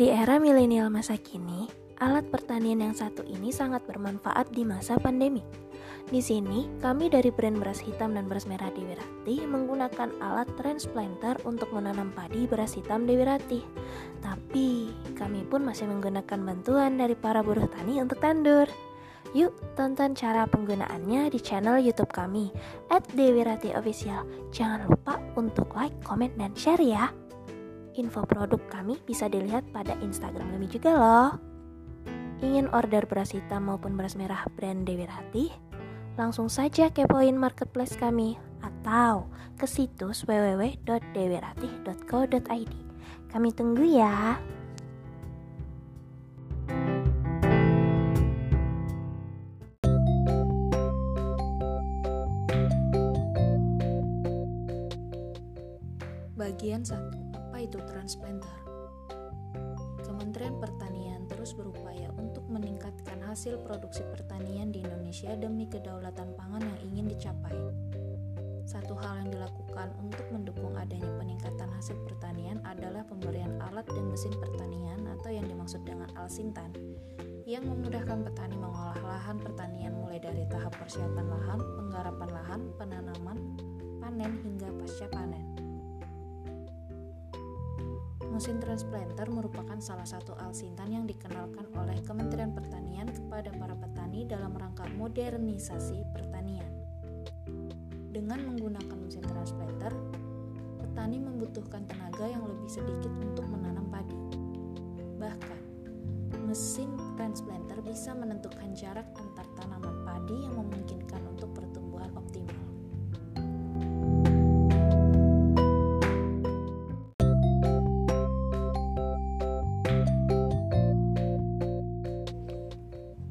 Di era milenial masa kini, alat pertanian yang satu ini sangat bermanfaat di masa pandemi. Di sini, kami dari brand beras hitam dan beras merah Dewi menggunakan alat transplanter untuk menanam padi beras hitam Dewi. Tapi, kami pun masih menggunakan bantuan dari para buruh tani untuk tandur. Yuk tonton cara penggunaannya di channel YouTube kami @dewiratihofficial. Jangan lupa untuk like, comment, dan share ya. Info produk kami bisa dilihat pada Instagram kami juga loh. Ingin order beras hitam maupun beras merah brand Dewi Ratih? Langsung saja kepoin marketplace kami atau ke situs www.dewiratih.co.id. Kami tunggu ya. Bagian 1. Itu transplanter? Kementerian Pertanian terus berupaya untuk meningkatkan hasil produksi pertanian di Indonesia demi kedaulatan pangan yang ingin dicapai. Satu hal yang dilakukan untuk mendukung adanya peningkatan hasil pertanian adalah pemberian alat dan mesin pertanian atau yang dimaksud dengan alsintan yang memudahkan petani mengolah lahan pertanian mulai dari tahap persiapan lahan, penggarapan lahan, penanaman, panen hingga pasca panen. Mesin transplanter merupakan salah satu alsintan yang dikenalkan oleh Kementerian Pertanian kepada para petani dalam rangka modernisasi pertanian. Dengan menggunakan mesin transplanter, petani membutuhkan tenaga yang lebih sedikit untuk menanam padi. Bahkan, mesin transplanter bisa menentukan jarak antar tanaman padi yang memungkinkan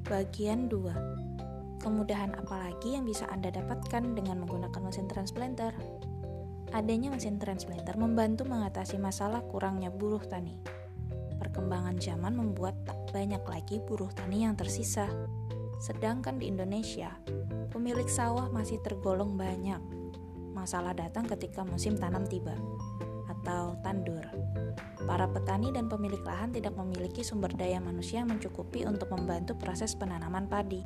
Bagian 2 Kemudahan apa lagi yang bisa Anda dapatkan dengan menggunakan mesin transplanter? Adanya mesin transplanter membantu mengatasi masalah kurangnya buruh tani. Perkembangan zaman membuat tak banyak lagi buruh tani yang tersisa. Sedangkan di Indonesia, pemilik sawah masih tergolong banyak. Masalah datang ketika musim tanam tiba atau tandur. Para petani dan pemilik lahan tidak memiliki sumber daya manusia yang mencukupi untuk membantu proses penanaman padi.